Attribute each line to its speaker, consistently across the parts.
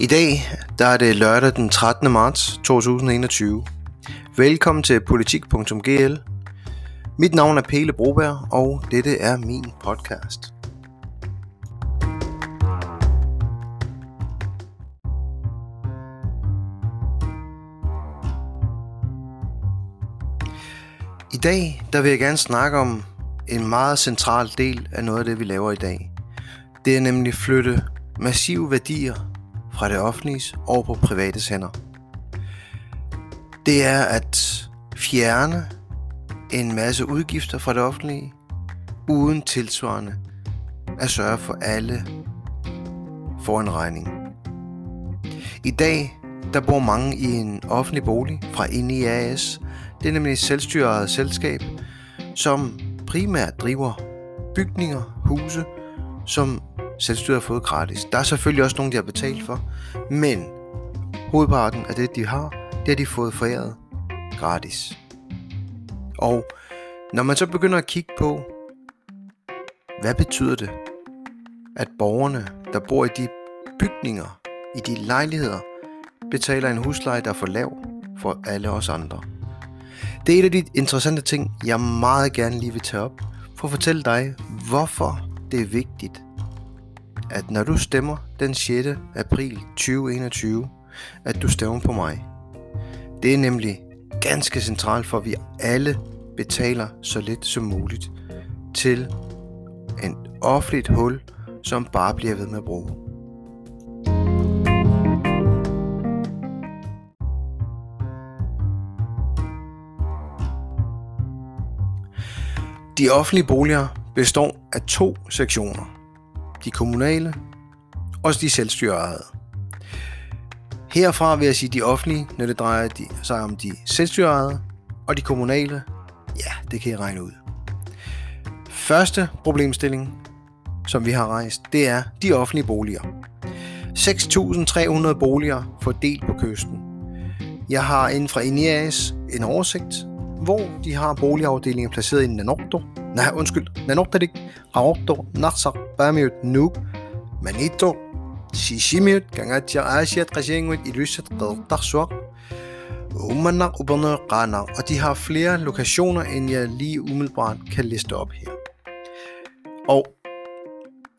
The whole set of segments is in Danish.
Speaker 1: I dag der er det lørdag den 13. marts 2021. Velkommen til politik.gl. Mit navn er Pele Broberg, og dette er min podcast. I dag der vil jeg gerne snakke om en meget central del af noget af det, vi laver i dag. Det er nemlig flytte massive værdier fra det offentlige over på private hænder. Det er at fjerne en masse udgifter fra det offentlige, uden tilsvarende at sørge for alle for en regning. I dag der bor mange i en offentlig bolig fra inde AS. Det er nemlig et selvstyret selskab, som primært driver bygninger, huse, som selvstyret har fået gratis. Der er selvfølgelig også nogen, de har betalt for, men hovedparten af det, de har, det har de fået foræret gratis. Og når man så begynder at kigge på, hvad betyder det, at borgerne, der bor i de bygninger, i de lejligheder, betaler en husleje, der er for lav for alle os andre. Det er et af de interessante ting, jeg meget gerne lige vil tage op, for at fortælle dig, hvorfor det er vigtigt, at når du stemmer den 6. april 2021, at du stemmer på mig. Det er nemlig ganske centralt for, at vi alle betaler så lidt som muligt til en offentligt hul, som bare bliver ved med at bruge. De offentlige boliger består af to sektioner de kommunale og de selvstyrede. Herfra vil jeg sige de offentlige, når det drejer sig om de selvstyrede, og de kommunale, ja, det kan I regne ud. Første problemstilling, som vi har rejst, det er de offentlige boliger. 6.300 boliger fordelt på kysten. Jeg har inden fra Inias en oversigt, hvor de har boligafdelinger placeret i Nanorto, nej undskyld, Nanortadik, Raorto, Narsaq, Bamiut, Nuuk, Manito, Shishimiut, Gangatia, Asiat, Qashinguit, Ilusat, Qadtarsuaq, Umanak, Uberner, Qanar, og de har flere lokationer, end jeg lige umiddelbart kan liste op her. Og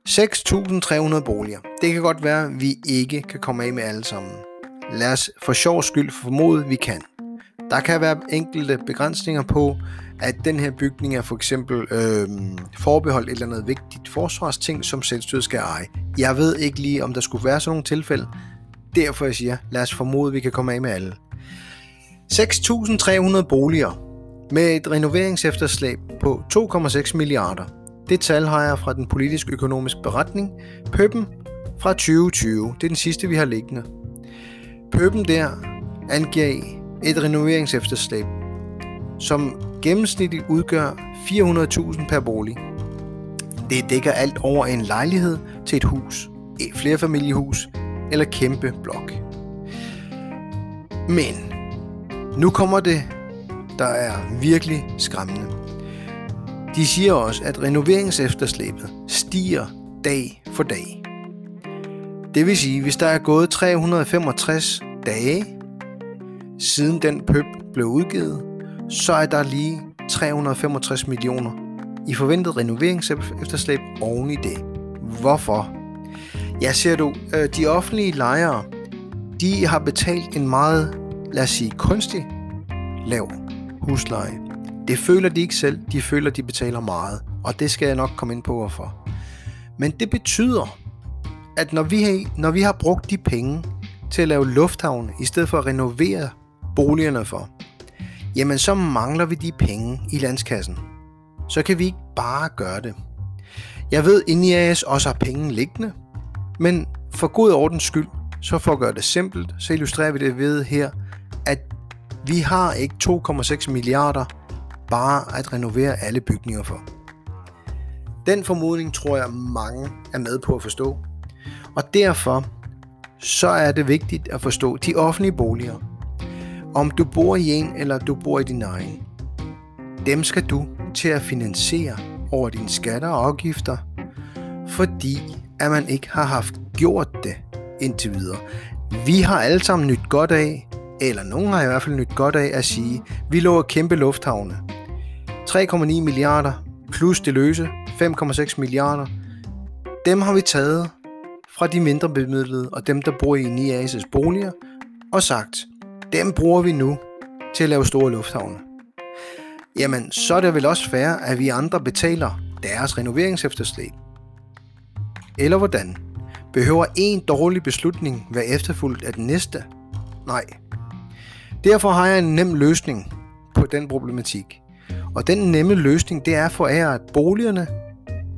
Speaker 1: 6.300 boliger. Det kan godt være, at vi ikke kan komme af med alle sammen. Lad os for sjov skyld formode, at vi kan. Der kan være enkelte begrænsninger på, at den her bygning er for eksempel øh, forbeholdt et eller andet vigtigt forsvarsting, som selvstyret skal eje. Jeg ved ikke lige, om der skulle være sådan nogle tilfælde. Derfor jeg siger, lad os formode, at vi kan komme af med alle. 6.300 boliger med et renoveringsefterslæb på 2,6 milliarder. Det tal har jeg fra den politisk økonomisk beretning, Pøben fra 2020. Det er den sidste, vi har liggende. Pøben der angiver et renoveringsefterslæb, som gennemsnitligt udgør 400.000 per bolig. Det dækker alt over en lejlighed til et hus, et flerfamiliehus eller kæmpe blok. Men nu kommer det, der er virkelig skræmmende. De siger også, at renoveringsefterslæbet stiger dag for dag. Det vil sige, hvis der er gået 365 dage siden den pøb blev udgivet, så er der lige 365 millioner i forventet renoveringsefterslæb oven i det. Hvorfor? Ja, ser du, øh, de offentlige lejere, de har betalt en meget, lad os sige, kunstig lav husleje. Det føler de ikke selv, de føler, de betaler meget, og det skal jeg nok komme ind på, hvorfor. Men det betyder, at når vi, har, når vi har brugt de penge til at lave lufthavne, i stedet for at renovere boligerne for, jamen så mangler vi de penge i landskassen. Så kan vi ikke bare gøre det. Jeg ved, at IAS også har penge liggende, men for god ordens skyld, så for at gøre det simpelt, så illustrerer vi det ved her, at vi har ikke 2,6 milliarder bare at renovere alle bygninger for. Den formodning tror jeg mange er med på at forstå. Og derfor så er det vigtigt at forstå de offentlige boliger, om du bor i en, eller du bor i din egen. Dem skal du til at finansiere over dine skatter og afgifter, fordi at man ikke har haft gjort det indtil videre. Vi har alle sammen nyt godt af, eller nogen har i hvert fald nyt godt af at sige, vi lå kæmpe lufthavne. 3,9 milliarder plus det løse 5,6 milliarder. Dem har vi taget fra de mindre bemidlede og dem, der bor i NIAS' boliger, og sagt, dem bruger vi nu til at lave store lufthavne. Jamen, så er det vel også fair, at vi andre betaler deres renoveringsefterslæb. Eller hvordan? Behøver en dårlig beslutning være efterfulgt af den næste? Nej. Derfor har jeg en nem løsning på den problematik. Og den nemme løsning, det er at forære boligerne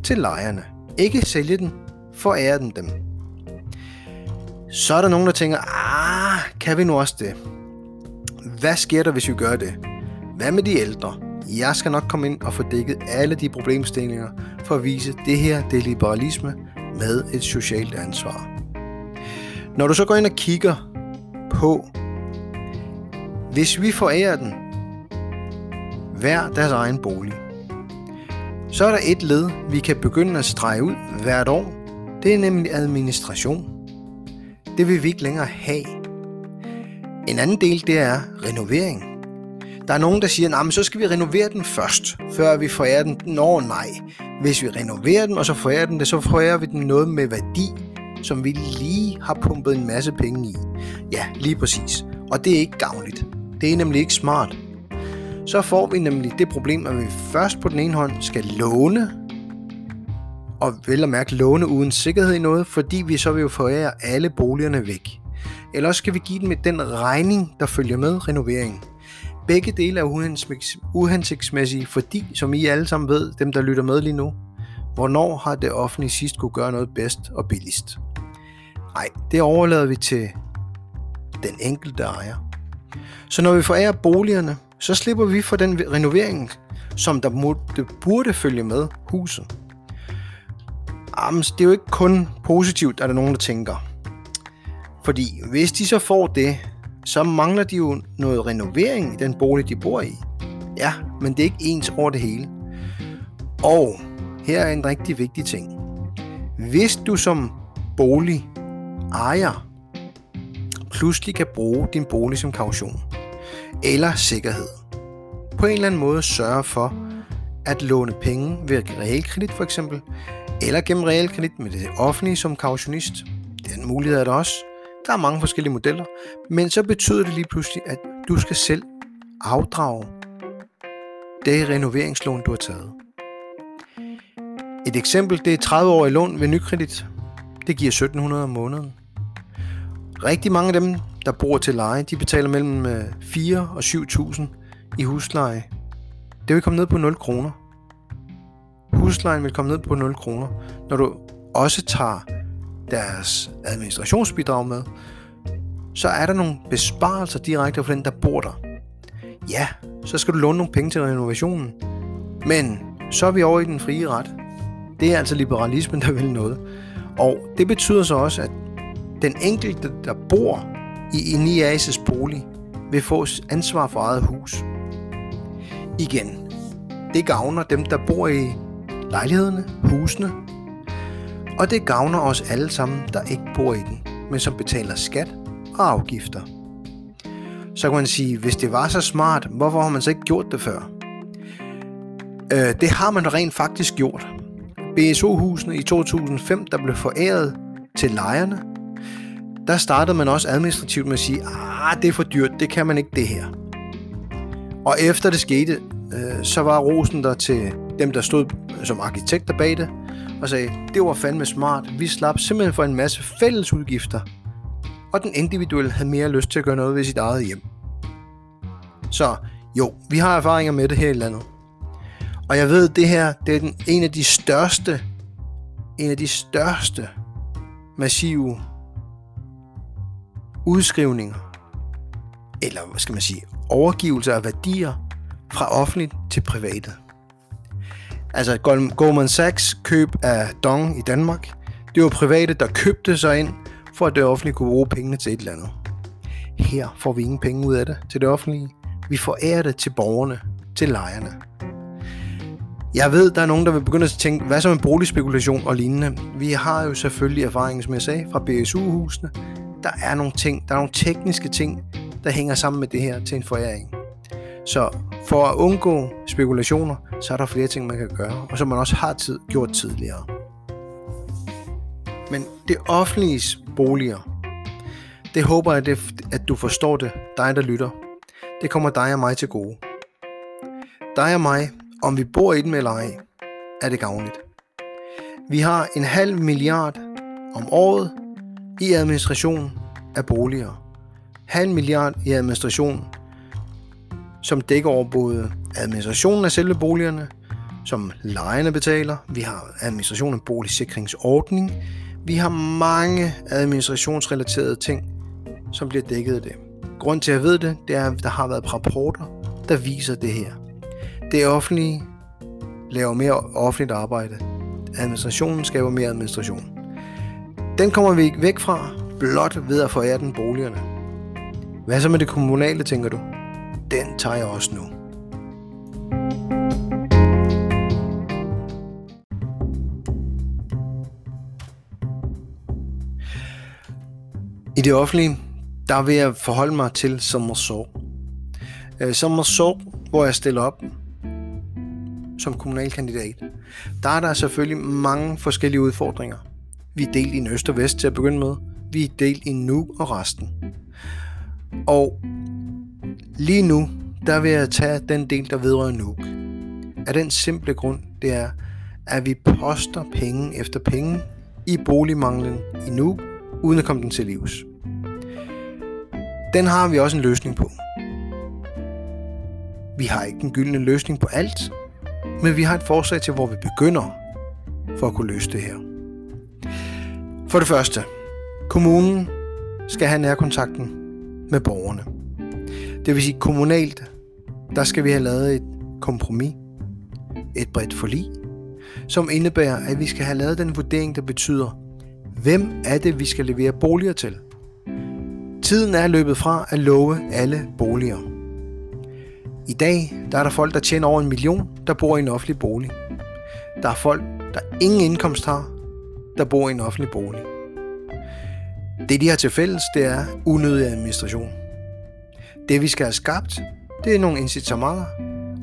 Speaker 1: til lejerne. Ikke sælge den, forære den dem. Så er der nogen, der tænker, ah, kan vi nu også det? Hvad sker der, hvis vi gør det? Hvad med de ældre? Jeg skal nok komme ind og få dækket alle de problemstillinger for at vise, at det her det er liberalisme med et socialt ansvar. Når du så går ind og kigger på, hvis vi forærer den hver deres egen bolig, så er der et led, vi kan begynde at strege ud hvert år. Det er nemlig administration. Det vil vi ikke længere have. En anden del, det er renovering. Der er nogen, der siger, at så skal vi renovere den først, før vi forærer den. Nå nej, hvis vi renoverer den, og så forærer den det, så forærer vi den noget med værdi, som vi lige har pumpet en masse penge i. Ja, lige præcis. Og det er ikke gavnligt. Det er nemlig ikke smart. Så får vi nemlig det problem, at vi først på den ene hånd skal låne, og vel at mærke låne uden sikkerhed i noget, fordi vi så vil jo forære alle boligerne væk. Eller også skal vi give dem med den regning, der følger med renoveringen. Begge dele er uhensigtsmæssige, fordi, som I alle sammen ved, dem der lytter med lige nu, hvornår har det offentlige sidst kunne gøre noget bedst og billigst? Nej, det overlader vi til den enkelte ejer. Så når vi forærer boligerne, så slipper vi for den renovering, som der må, det burde følge med huset. Jamen, det er jo ikke kun positivt, at der nogen, der tænker. Fordi hvis de så får det, så mangler de jo noget renovering i den bolig, de bor i. Ja, men det er ikke ens over det hele. Og her er en rigtig vigtig ting. Hvis du som bolig ejer pludselig kan bruge din bolig som kaution eller sikkerhed, på en eller anden måde sørge for at låne penge ved realkredit for eksempel, eller gennem realkredit med det offentlige som kautionist. Den mulighed er der også. Der er mange forskellige modeller, men så betyder det lige pludselig, at du skal selv afdrage det renoveringslån, du har taget. Et eksempel, det er 30 år i lån ved nykredit. Det giver 1700 om måneden. Rigtig mange af dem, der bor til leje, de betaler mellem øh, 4 og 7.000 i husleje. Det vil komme ned på 0 kroner. Huslejen vil komme ned på 0 kroner, når du også tager deres administrationsbidrag med, så er der nogle besparelser direkte for den, der bor der. Ja, så skal du låne nogle penge til renovationen, men så er vi over i den frie ret. Det er altså liberalismen, der vil noget. Og det betyder så også, at den enkelte, der bor i en IAS' bolig, vil få ansvar for eget hus. Igen, det gavner dem, der bor i lejlighederne, husene, og det gavner os alle sammen, der ikke bor i den, men som betaler skat og afgifter. Så kan man sige, hvis det var så smart, hvorfor har man så ikke gjort det før? Øh, det har man rent faktisk gjort. BSO-husene i 2005, der blev foræret til lejerne, der startede man også administrativt med at sige, ah, det er for dyrt, det kan man ikke det her. Og efter det skete, øh, så var rosen der til dem, der stod som arkitekter bag det, og sagde, det var fandme smart, vi slap simpelthen for en masse fælles udgifter, og den individuelle havde mere lyst til at gøre noget ved sit eget hjem. Så jo, vi har erfaringer med det her i landet. Og jeg ved, det her det er den, en af de største, en af de største massive udskrivninger, eller hvad skal man sige, overgivelser af værdier fra offentligt til private. Altså Goldman Sachs køb af Dong i Danmark, det var private, der købte sig ind, for at det offentlige kunne bruge pengene til et eller andet. Her får vi ingen penge ud af det til det offentlige. Vi forærer det til borgerne, til lejerne. Jeg ved, der er nogen, der vil begynde at tænke, hvad så med boligspekulation og lignende? Vi har jo selvfølgelig erfaring, som jeg sagde, fra BSU-husene. der er nogle ting, der er nogle tekniske ting, der hænger sammen med det her til en foræring. Så for at undgå spekulationer, så er der flere ting, man kan gøre, og som man også har tid, gjort tidligere. Men det offentlige boliger, det håber jeg, at du forstår det, dig der lytter. Det kommer dig og mig til gode. Dig og mig, om vi bor i dem eller ej, er det gavnligt. Vi har en halv milliard om året i administration af boliger. Halv milliard i administration, som dækker over både administrationen af selve boligerne, som lejerne betaler. Vi har administration af boligsikringsordning. Vi har mange administrationsrelaterede ting, som bliver dækket af det. Grund til, at jeg ved det, det er, at der har været rapporter, der viser det her. Det offentlige laver mere offentligt arbejde. Administrationen skaber mere administration. Den kommer vi ikke væk fra, blot ved at forære den boligerne. Hvad så med det kommunale, tænker du? Den tager jeg også nu. I det offentlige, der vil jeg forholde mig til Sommersår. Øh, Sommersår, hvor jeg stiller op som kommunalkandidat, der er der selvfølgelig mange forskellige udfordringer. Vi er delt i en øst og vest til at begynde med. Vi er delt i nu og resten. Og lige nu, der vil jeg tage den del, der vedrører nu. Af den simple grund, det er, at vi poster penge efter penge i boligmanglen i nu, uden at komme den til livs. Den har vi også en løsning på. Vi har ikke en gyldne løsning på alt, men vi har et forslag til, hvor vi begynder for at kunne løse det her. For det første, kommunen skal have nærkontakten med borgerne. Det vil sige kommunalt, der skal vi have lavet et kompromis, et bredt forlig, som indebærer, at vi skal have lavet den vurdering, der betyder, hvem er det, vi skal levere boliger til. Tiden er løbet fra at love alle boliger. I dag der er der folk, der tjener over en million, der bor i en offentlig bolig. Der er folk, der ingen indkomst har, der bor i en offentlig bolig. Det de har til fælles, det er unødig administration. Det vi skal have skabt, det er nogle incitamenter,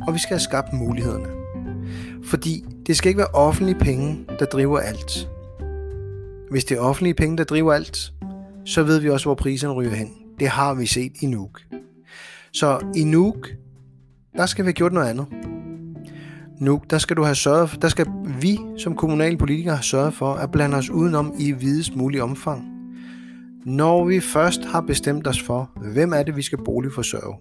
Speaker 1: og vi skal have skabt mulighederne. Fordi det skal ikke være offentlige penge, der driver alt. Hvis det er offentlige penge, der driver alt, så ved vi også, hvor priserne ryger hen. Det har vi set i Nuuk. Så i Nuuk, der skal vi have gjort noget andet. Nu, der skal du have sørget, der skal vi som kommunalpolitikere have sørget for at blande os udenom i videst mulig omfang. Når vi først har bestemt os for, hvem er det, vi skal boligforsørge.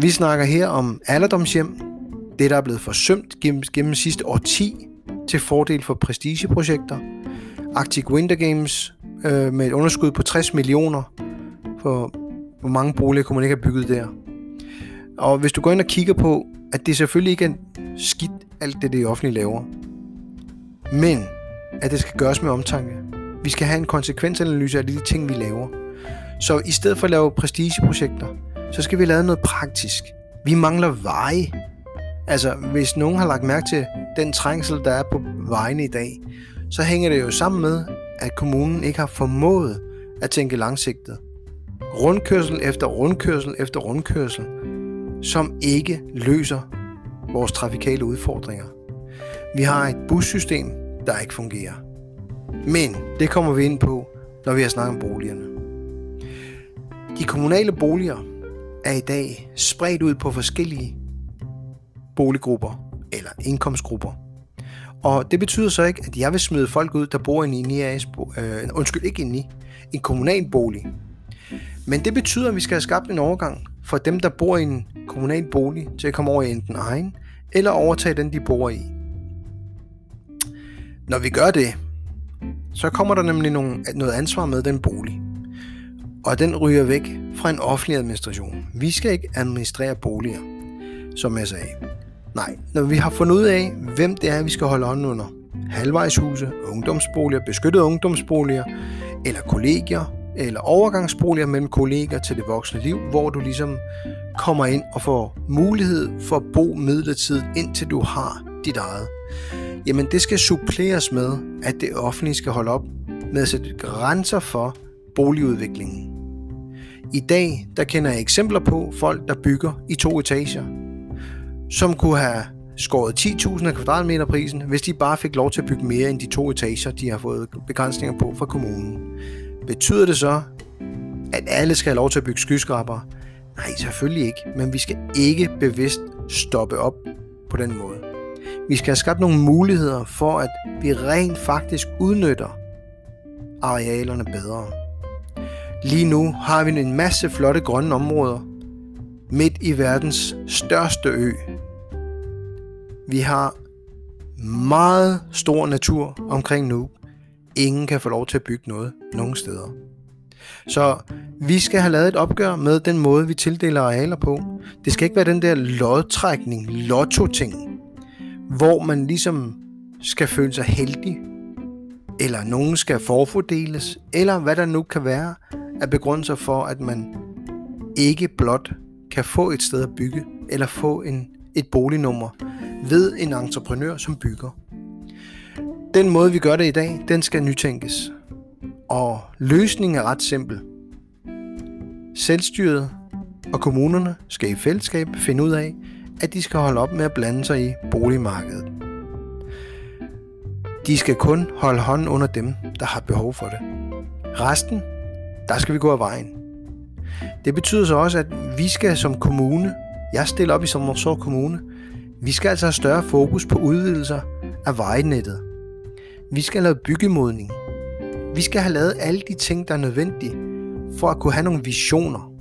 Speaker 1: Vi snakker her om alderdomshjem, det der er blevet forsømt gennem, gennem sidste årti til fordel for prestigeprojekter. Arctic Winter Games øh, med et underskud på 60 millioner for hvor mange boliger kunne man ikke have bygget der. Og hvis du går ind og kigger på, at det selvfølgelig ikke er skidt, alt det, det offentlige laver, men at det skal gøres med omtanke. Vi skal have en konsekvensanalyse af de ting, vi laver. Så i stedet for at lave prestigeprojekter, så skal vi lave noget praktisk. Vi mangler veje. Altså, hvis nogen har lagt mærke til den trængsel, der er på vejene i dag, så hænger det jo sammen med, at kommunen ikke har formået at tænke langsigtet. Rundkørsel efter rundkørsel efter rundkørsel som ikke løser vores trafikale udfordringer. Vi har et bussystem, der ikke fungerer. Men det kommer vi ind på, når vi har snakket om boligerne. De kommunale boliger er i dag spredt ud på forskellige boliggrupper eller indkomstgrupper. Og det betyder så ikke, at jeg vil smide folk ud, der bor i en IAS, øh, undskyld, ikke i en kommunal bolig. Men det betyder, at vi skal have skabt en overgang for dem, der bor i en kommunal bolig, til at komme over i enten egen, eller overtage den, de bor i. Når vi gør det, så kommer der nemlig nogle, noget ansvar med den bolig. Og den ryger væk fra en offentlig administration. Vi skal ikke administrere boliger, som jeg sagde. Nej, når vi har fundet ud af, hvem det er, vi skal holde hånden under. Halvvejshuse, ungdomsboliger, beskyttede ungdomsboliger, eller kollegier, eller overgangsboliger mellem kolleger til det voksne liv, hvor du ligesom kommer ind og får mulighed for at bo midlertidigt, indtil du har dit eget. Jamen det skal suppleres med, at det offentlige skal holde op med at sætte grænser for boligudviklingen. I dag der kender jeg eksempler på folk, der bygger i to etager, som kunne have skåret 10.000 af kvadratmeter prisen, hvis de bare fik lov til at bygge mere end de to etager, de har fået begrænsninger på fra kommunen. Betyder det så, at alle skal have lov til at bygge skyskrabere? Nej, selvfølgelig ikke, men vi skal ikke bevidst stoppe op på den måde. Vi skal have skabt nogle muligheder for, at vi rent faktisk udnytter arealerne bedre. Lige nu har vi en masse flotte grønne områder midt i verdens største ø. Vi har meget stor natur omkring nu. Ingen kan få lov til at bygge noget nogen steder. Så vi skal have lavet et opgør med den måde, vi tildeler arealer på. Det skal ikke være den der lodtrækning, lotto-ting, hvor man ligesom skal føle sig heldig, eller nogen skal forfordeles, eller hvad der nu kan være af begrundelser for, at man ikke blot kan få et sted at bygge, eller få en, et bolignummer ved en entreprenør, som bygger. Den måde, vi gør det i dag, den skal nytænkes. Og løsningen er ret simpel. Selvstyret og kommunerne skal i fællesskab finde ud af, at de skal holde op med at blande sig i boligmarkedet. De skal kun holde hånden under dem, der har behov for det. Resten, der skal vi gå af vejen. Det betyder så også, at vi skal som kommune, jeg stiller op i Sommersår Kommune, vi skal altså have større fokus på udvidelser af vejnettet. Vi skal lave byggemodning. Vi skal have lavet alle de ting, der er nødvendige for at kunne have nogle visioner.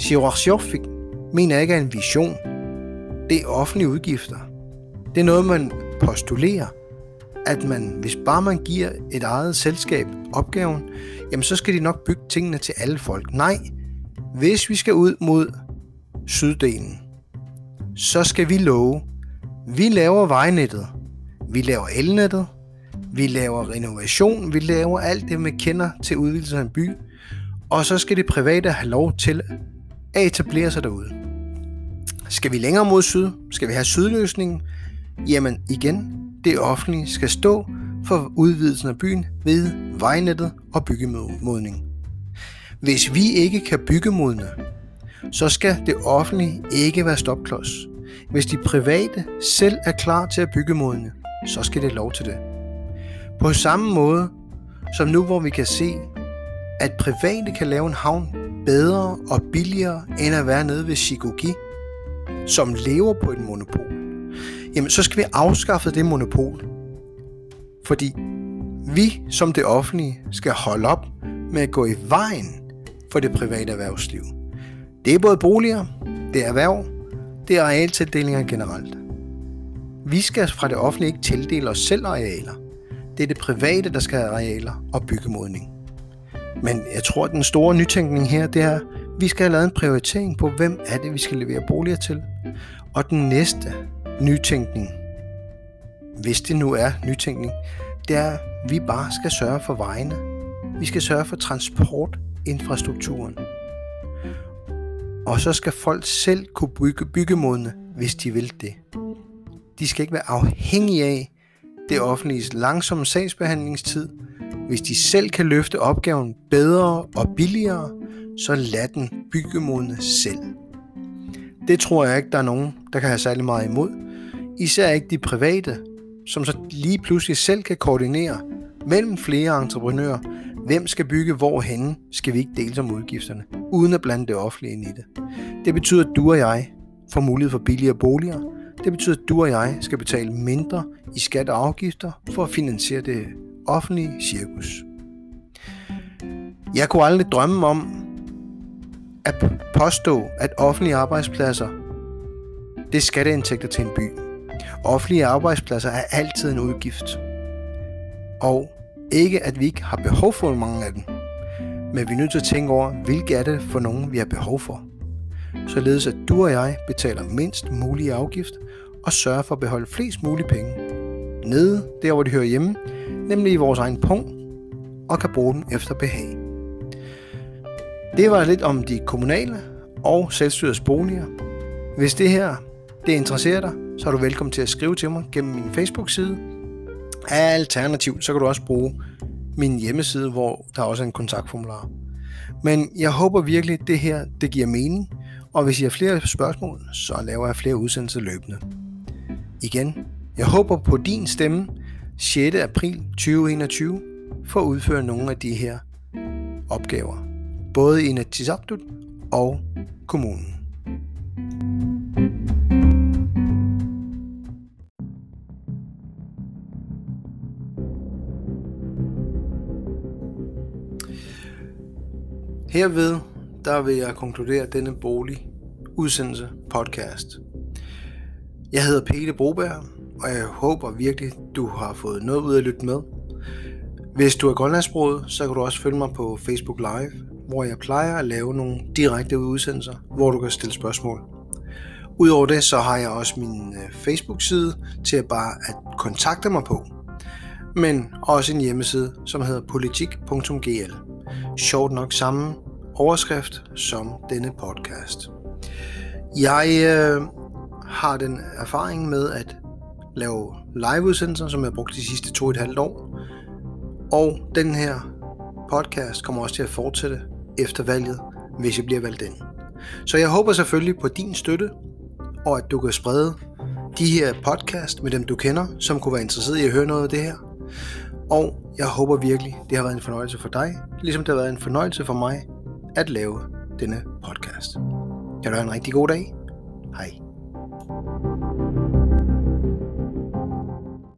Speaker 1: Chirurgifik mener ikke er en vision. Det er offentlige udgifter. Det er noget, man postulerer, at man, hvis bare man giver et eget selskab opgaven, jamen så skal de nok bygge tingene til alle folk. Nej, hvis vi skal ud mod syddelen, så skal vi love, vi laver vejnettet, vi laver elnettet, vi laver renovation, vi laver alt det, man kender til udvidelse af en by, og så skal det private have lov til at etablere sig derude. Skal vi længere mod syd? Skal vi have sydløsningen? Jamen igen, det offentlige skal stå for udvidelsen af byen ved vejnettet og byggemodning. Hvis vi ikke kan byggemodne, så skal det offentlige ikke være stopklods. Hvis de private selv er klar til at byggemodne, så skal det lov til det. På samme måde som nu, hvor vi kan se, at private kan lave en havn bedre og billigere end at være nede ved Shikogi, som lever på et monopol, jamen så skal vi afskaffe det monopol. Fordi vi som det offentlige skal holde op med at gå i vejen for det private erhvervsliv. Det er både boliger, det er erhverv, det er arealtildelinger generelt. Vi skal fra det offentlige ikke tildele os selv arealer. Det er det private, der skal have arealer og byggemodning. Men jeg tror, at den store nytænkning her, det er, vi skal have lavet en prioritering på, hvem er det, vi skal levere boliger til. Og den næste nytænkning, hvis det nu er nytænkning, det er, at vi bare skal sørge for vejene. Vi skal sørge for transportinfrastrukturen. Og så skal folk selv kunne bygge byggemodne, hvis de vil det. De skal ikke være afhængige af det offentliges langsomme sagsbehandlingstid. Hvis de selv kan løfte opgaven bedre og billigere, så lad den byggemodne selv. Det tror jeg ikke, der er nogen, der kan have særlig meget imod. Især ikke de private, som så lige pludselig selv kan koordinere mellem flere entreprenører, hvem skal bygge hvorhenne, skal vi ikke dele om udgifterne, uden at blande det offentlige ind i det. Det betyder, at du og jeg får mulighed for billigere boliger. Det betyder, at du og jeg skal betale mindre i skat og afgifter for at finansiere det offentlige cirkus. Jeg kunne aldrig drømme om at påstå, at offentlige arbejdspladser det er skatteindtægter til en by. Offentlige arbejdspladser er altid en udgift. Og ikke at vi ikke har behov for mange af dem, men vi er nødt til at tænke over, hvilke er det for nogen, vi har behov for. Således at du og jeg betaler mindst mulig afgift og sørger for at beholde flest mulige penge. Nede, der hvor de hører hjemme, nemlig i vores egen punkt, og kan bruge den efter behag. Det var lidt om de kommunale og selvstyrets boliger. Hvis det her det interesserer dig, så er du velkommen til at skrive til mig gennem min Facebook-side. Alternativt, så kan du også bruge min hjemmeside, hvor der også er en kontaktformular. Men jeg håber virkelig, at det her det giver mening, og hvis I har flere spørgsmål, så laver jeg flere udsendelser løbende. Igen, jeg håber på din stemme 6. april 2021 for at udføre nogle af de her opgaver, både i Inatsisartut og kommunen. Herved der vil jeg konkludere denne bolig udsendelse podcast. Jeg hedder Pete Broberg, og jeg håber virkelig, du har fået noget ud af at lytte med. Hvis du er grønlandsbruget, så kan du også følge mig på Facebook Live, hvor jeg plejer at lave nogle direkte udsendelser, hvor du kan stille spørgsmål. Udover det, så har jeg også min øh, Facebook-side til at bare at kontakte mig på, men også en hjemmeside, som hedder politik.gl. Sjovt nok samme overskrift som denne podcast. Jeg øh, har den erfaring med at lave liveudsendelser, som jeg har brugt de sidste to og et halvt år. Og den her podcast kommer også til at fortsætte efter valget, hvis jeg bliver valgt ind. Så jeg håber selvfølgelig på din støtte, og at du kan sprede de her podcast med dem du kender, som kunne være interesseret i at høre noget af det her. Og jeg håber virkelig, det har været en fornøjelse for dig, ligesom det har været en fornøjelse for mig at lave denne podcast. Kan du have en rigtig god dag. Hej.